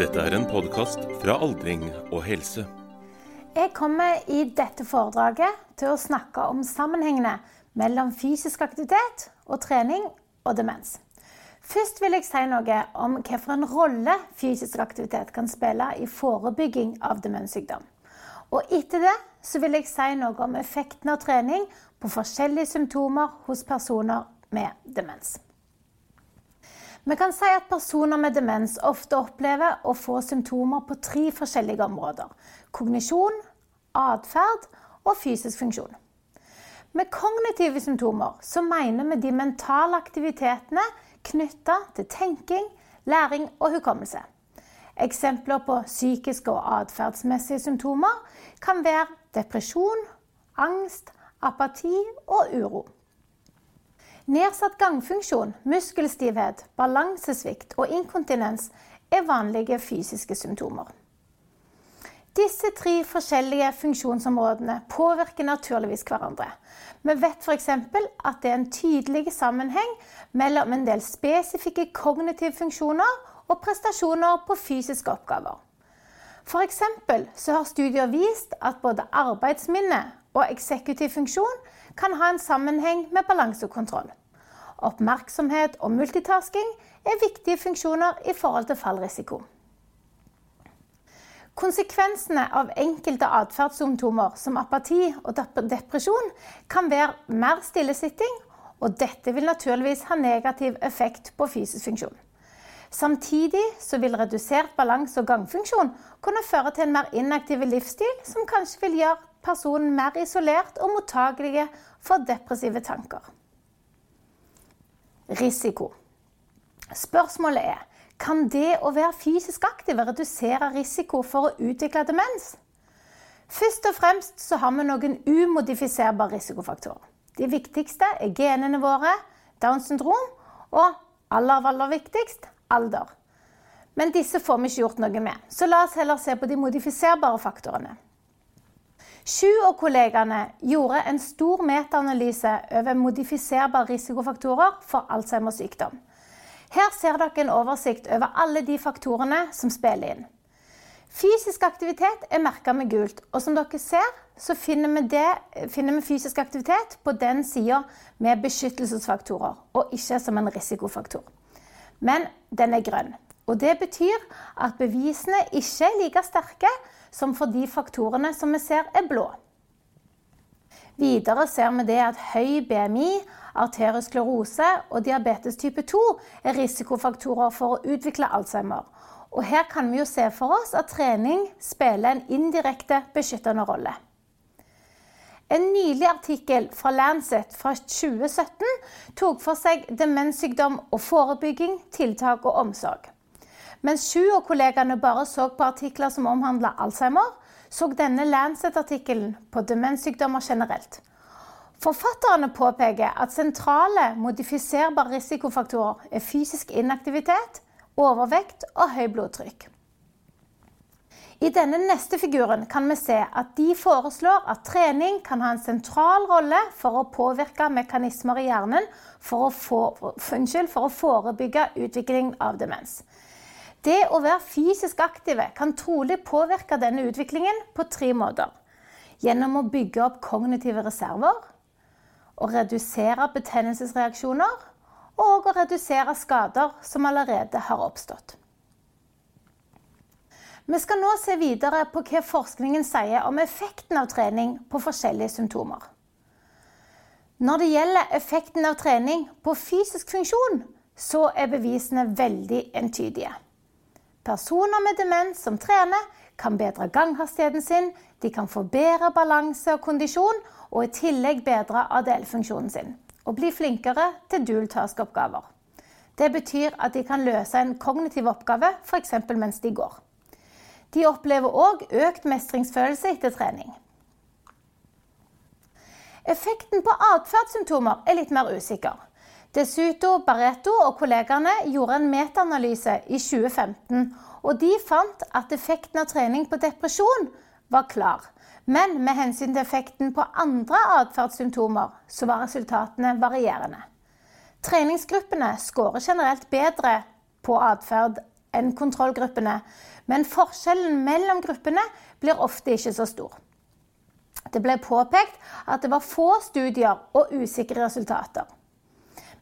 Dette er en podkast fra Aldring og helse. Jeg kommer i dette foredraget til å snakke om sammenhengene mellom fysisk aktivitet og trening og demens. Først vil jeg si noe om hvilken rolle fysisk aktivitet kan spille i forebygging av demenssykdom. Og etter det så vil jeg si noe om effekten av trening på forskjellige symptomer hos personer med demens. Vi kan si at personer med demens ofte opplever å få symptomer på tre forskjellige områder. Kognisjon, atferd og fysisk funksjon. Med kognitive symptomer så mener vi de mentale aktivitetene knytta til tenking, læring og hukommelse. Eksempler på psykiske og atferdsmessige symptomer kan være depresjon, angst, apati og uro. Nedsatt gangfunksjon, muskelstivhet, balansesvikt og inkontinens er vanlige fysiske symptomer. Disse tre forskjellige funksjonsområdene påvirker naturligvis hverandre. Vi vet f.eks. at det er en tydelig sammenheng mellom en del spesifikke kognitive funksjoner og prestasjoner på fysiske oppgaver. F.eks. så har studier vist at både arbeidsminne og eksekutiv funksjon kan ha en sammenheng med balansekontroll. Oppmerksomhet og multitasking er viktige funksjoner i forhold til fallrisiko. Konsekvensene av enkelte atferdssymptomer som apati og depresjon kan være mer stillesitting, og dette vil naturligvis ha negativ effekt på fysisk funksjon. Samtidig vil redusert balanse- og gangfunksjon kunne føre til en mer inaktiv livsstil, som kanskje vil gjøre personen mer isolert og mottagelige for depressive tanker. Risiko. Spørsmålet er kan det å være fysisk aktiv redusere risiko for å utvikle demens? Først og fremst så har vi noen umodifiserbare risikofaktorer. De viktigste er genene våre, Downs syndrom og aller, aller viktigst alder. Men disse får vi ikke gjort noe med, så la oss heller se på de modifiserbare faktorene. Sju og kollegene gjorde en stor metaanalyse over modifiserbare risikofaktorer for Alzheimers sykdom. Her ser dere en oversikt over alle de faktorene som spiller inn. Fysisk aktivitet er merka med gult, og som dere ser, så finner vi, det, finner vi fysisk aktivitet på den sida med beskyttelsesfaktorer, og ikke som en risikofaktor. Men den er grønn. Og det betyr at bevisene ikke er like sterke som for de faktorene som vi ser er blå. Videre ser vi det at høy BMI, arteriosklerose og diabetes type 2 er risikofaktorer for å utvikle Alzheimer. Og her kan vi jo se for oss at trening spiller en indirekte beskyttende rolle. En nylig artikkel fra Lancet fra 2017 tok for seg demenssykdom og forebygging, tiltak og omsorg. Mens Sju og kollegaene bare så på artikler som omhandla Alzheimer, så denne Lancet-artikkelen på demenssykdommer generelt. Forfatterne påpeker at sentrale modifiserbare risikofaktorer er fysisk inaktivitet, overvekt og høy blodtrykk. I denne neste figuren kan vi se at de foreslår at trening kan ha en sentral rolle for å påvirke mekanismer i hjernen for å, få, unnskyld, for å forebygge utvikling av demens. Det å være fysisk aktive kan trolig påvirke denne utviklingen på tre måter. Gjennom å bygge opp kognitive reserver, å redusere betennelsesreaksjoner og å redusere skader som allerede har oppstått. Vi skal nå se videre på hva forskningen sier om effekten av trening på forskjellige symptomer. Når det gjelder effekten av trening på fysisk funksjon, så er bevisene veldig entydige. Personer med demens som trener, kan bedre ganghastigheten sin, de kan få bedre balanse og kondisjon, og i tillegg bedre ADL-funksjonen sin. Og bli flinkere til dual task-oppgaver. Det betyr at de kan løse en kognitiv oppgave, f.eks. mens de går. De opplever òg økt mestringsfølelse etter trening. Effekten på atferdssymptomer er litt mer usikker. Desuto Barreto og kollegene gjorde en metaanalyse i 2015, og de fant at effekten av trening på depresjon var klar. Men med hensyn til effekten på andre atferdssymptomer, så var resultatene varierende. Treningsgruppene skårer generelt bedre på atferd enn kontrollgruppene, men forskjellen mellom gruppene blir ofte ikke så stor. Det ble påpekt at det var få studier og usikre resultater.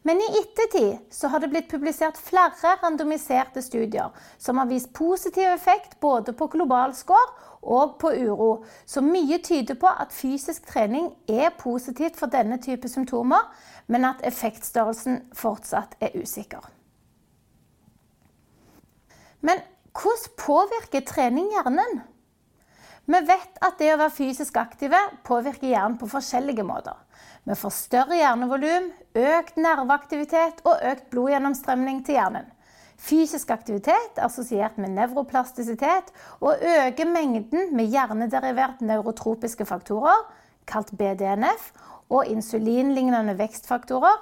Men i ettertid så har det blitt publisert flere randomiserte studier som har vist positiv effekt både på global score og på uro, så mye tyder på at fysisk trening er positivt for denne type symptomer, men at effektstørrelsen fortsatt er usikker. Men hvordan påvirker trening hjernen? Vi vet at det å være fysisk aktive påvirker hjernen på forskjellige måter. Vi får større hjernevolum, økt nerveaktivitet og økt blodgjennomstrømning til hjernen. Fysisk aktivitet er assosiert med nevroplastisitet og øker mengden med hjernederivert neurotropiske faktorer, kalt BDNF, og insulinlignende vekstfaktorer,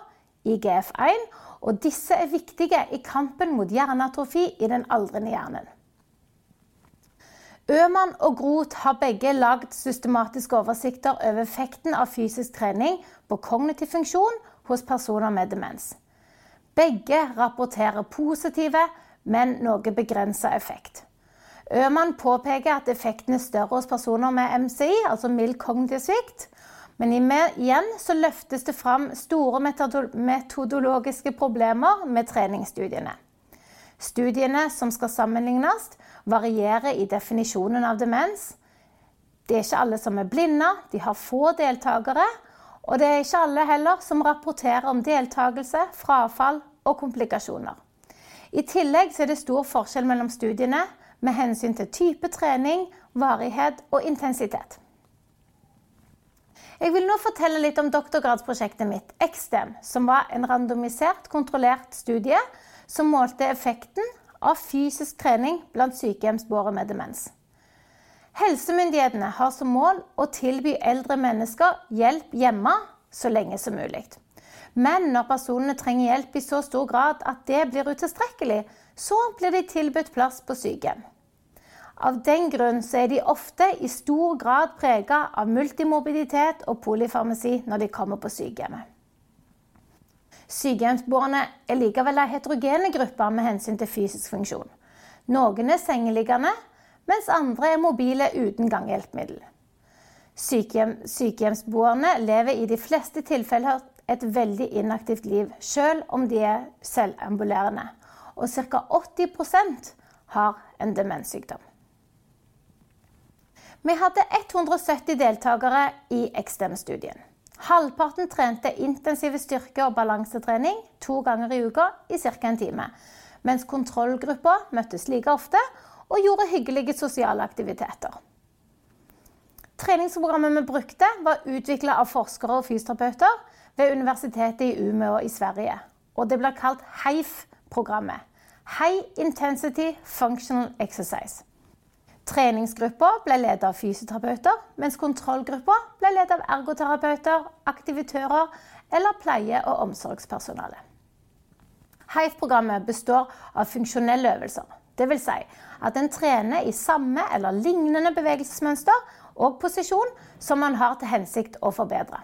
IGF-1, og disse er viktige i kampen mot hjerneatrofi i den aldrende hjernen. Øman og Groth har begge lagd systematiske oversikter over effekten av fysisk trening på kognitiv funksjon hos personer med demens. Begge rapporterer positive, men noe begrensa effekt. Øman påpeker at effekten er større hos personer med MCI, altså mild kognitiv svikt. Men igjen så løftes det fram store metodologiske problemer med treningsstudiene. Studiene som skal sammenlignes, varierer i definisjonen av demens. Det er ikke alle som er blinde, de har få deltakere. Og det er ikke alle heller som rapporterer om deltakelse, frafall og komplikasjoner. I tillegg er det stor forskjell mellom studiene med hensyn til type trening, varighet og intensitet. Jeg vil nå fortelle litt om doktorgradsprosjektet mitt, XDEM, som var en randomisert, kontrollert studie som målte effekten av fysisk trening blant sykehjemsbåere med demens. Helsemyndighetene har som mål å tilby eldre mennesker hjelp hjemme så lenge som mulig. Men når personene trenger hjelp i så stor grad at det blir utilstrekkelig, så blir de tilbudt plass på sykehjem. Av den grunn er de ofte i stor grad prega av multimobilitet og polyfarmasi når de kommer på sykehjemmet. Sykehjemsboerne er likevel ei heterogene gruppe med hensyn til fysisk funksjon. Noen er sengeliggende, mens andre er mobile uten ganghjelpemiddel. Sykehjem, sykehjemsboerne lever i de fleste tilfeller et veldig inaktivt liv, selv om de er selvambulerende. Og ca. 80% har en demenssykdom. Vi hadde 170 deltakere i XDEM-studien. Halvparten trente intensive styrke- og balansetrening to ganger i uka i ca. en time. Mens kontrollgruppa møttes like ofte og gjorde hyggelige sosiale aktiviteter. Treningsprogrammet vi brukte, var utvikla av forskere og fysioterapeuter ved Universitetet i Umeå i Sverige. Og det ble kalt HEIF-programmet. High Intensity Functional Exercise. Treningsgruppa ble ledet av fysioterapeuter, mens kontrollgruppa ble ledet av ergoterapeuter, aktivitører eller pleie- og omsorgspersonale. HEIF-programmet består av funksjonelle øvelser. Dvs. Si at en trener i samme eller lignende bevegelsesmønster og posisjon som man har til hensikt å forbedre.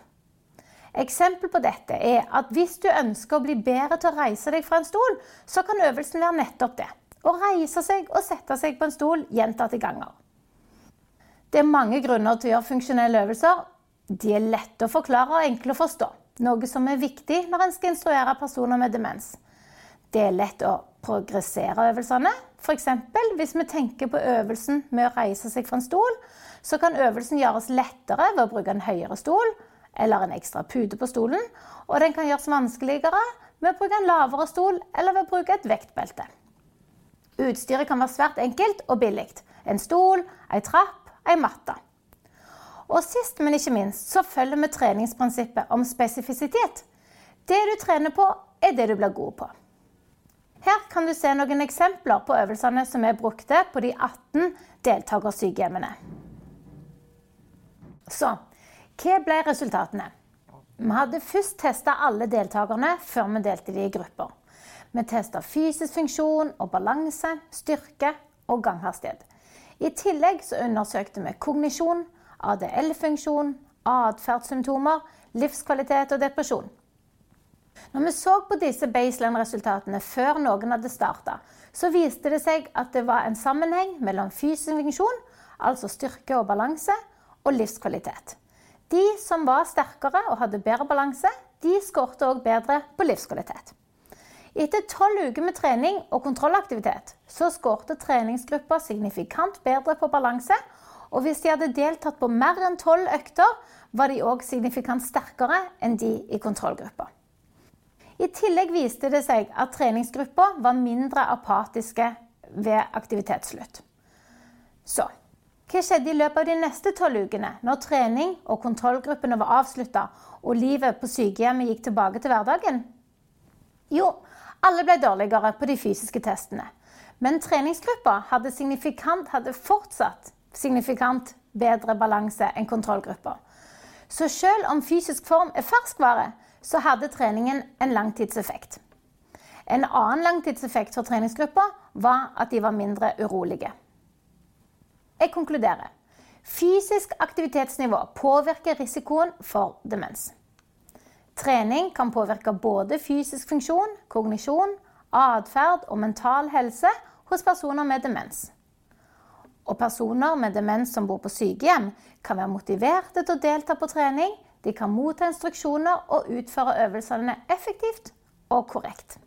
Eksempel på dette er at hvis du ønsker å bli bedre til å reise deg fra en stol, så kan øvelsen være nettopp det å reise seg og sette seg på en stol gjentatte ganger. Det er mange grunner til å gjøre funksjonelle øvelser. De er lette å forklare og enkle å forstå, noe som er viktig når en skal instruere personer med demens. Det er lett å progressere øvelsene. F.eks. hvis vi tenker på øvelsen med å reise seg fra en stol, så kan øvelsen gjøres lettere ved å bruke en høyere stol eller en ekstra pute på stolen, og den kan gjøres vanskeligere ved å bruke en lavere stol eller ved å bruke et vektbelte. Utstyret kan være svært enkelt og billig. En stol, ei trapp, ei matte. Og sist, men ikke minst, så følger vi treningsprinsippet om spesifisitet. Det du trener på, er det du blir god på. Her kan du se noen eksempler på øvelsene som er brukte på de 18 deltakersykehjemmene. Så hva ble resultatene? Vi hadde først testa alle deltakerne før vi delte de i grupper. Vi tester fysisk funksjon og balanse, styrke og ganghastighet. I tillegg så undersøkte vi kognisjon, ADL-funksjon, atferdssymptomer, livskvalitet og depresjon. Når vi så på disse baseline-resultatene før noen hadde starta, så viste det seg at det var en sammenheng mellom fysisk funksjon, altså styrke og balanse, og livskvalitet. De som var sterkere og hadde bedre balanse, de skårte òg bedre på livskvalitet. Etter tolv uker med trening og kontrollaktivitet så skårte treningsgruppa signifikant bedre på balanse. Og hvis de hadde deltatt på mer enn tolv økter, var de òg signifikant sterkere enn de i kontrollgruppa. I tillegg viste det seg at treningsgruppa var mindre apatiske ved aktivitetsslutt. Så hva skjedde i løpet av de neste tolv ukene, når trening og kontrollgruppene var avslutta og livet på sykehjemmet gikk tilbake til hverdagen? Jo, alle ble dårligere på de fysiske testene. Men treningsgruppa hadde, signifikant, hadde fortsatt signifikant bedre balanse enn kontrollgruppa. Så selv om fysisk form er ferskvare, så hadde treningen en langtidseffekt. En annen langtidseffekt for treningsgruppa var at de var mindre urolige. Jeg konkluderer. Fysisk aktivitetsnivå påvirker risikoen for demens. Trening kan påvirke både fysisk funksjon, kognisjon, atferd og mental helse hos personer med demens. Og personer med demens som bor på sykehjem, kan være motiverte til å delta på trening, de kan motta instruksjoner og utføre øvelsene effektivt og korrekt.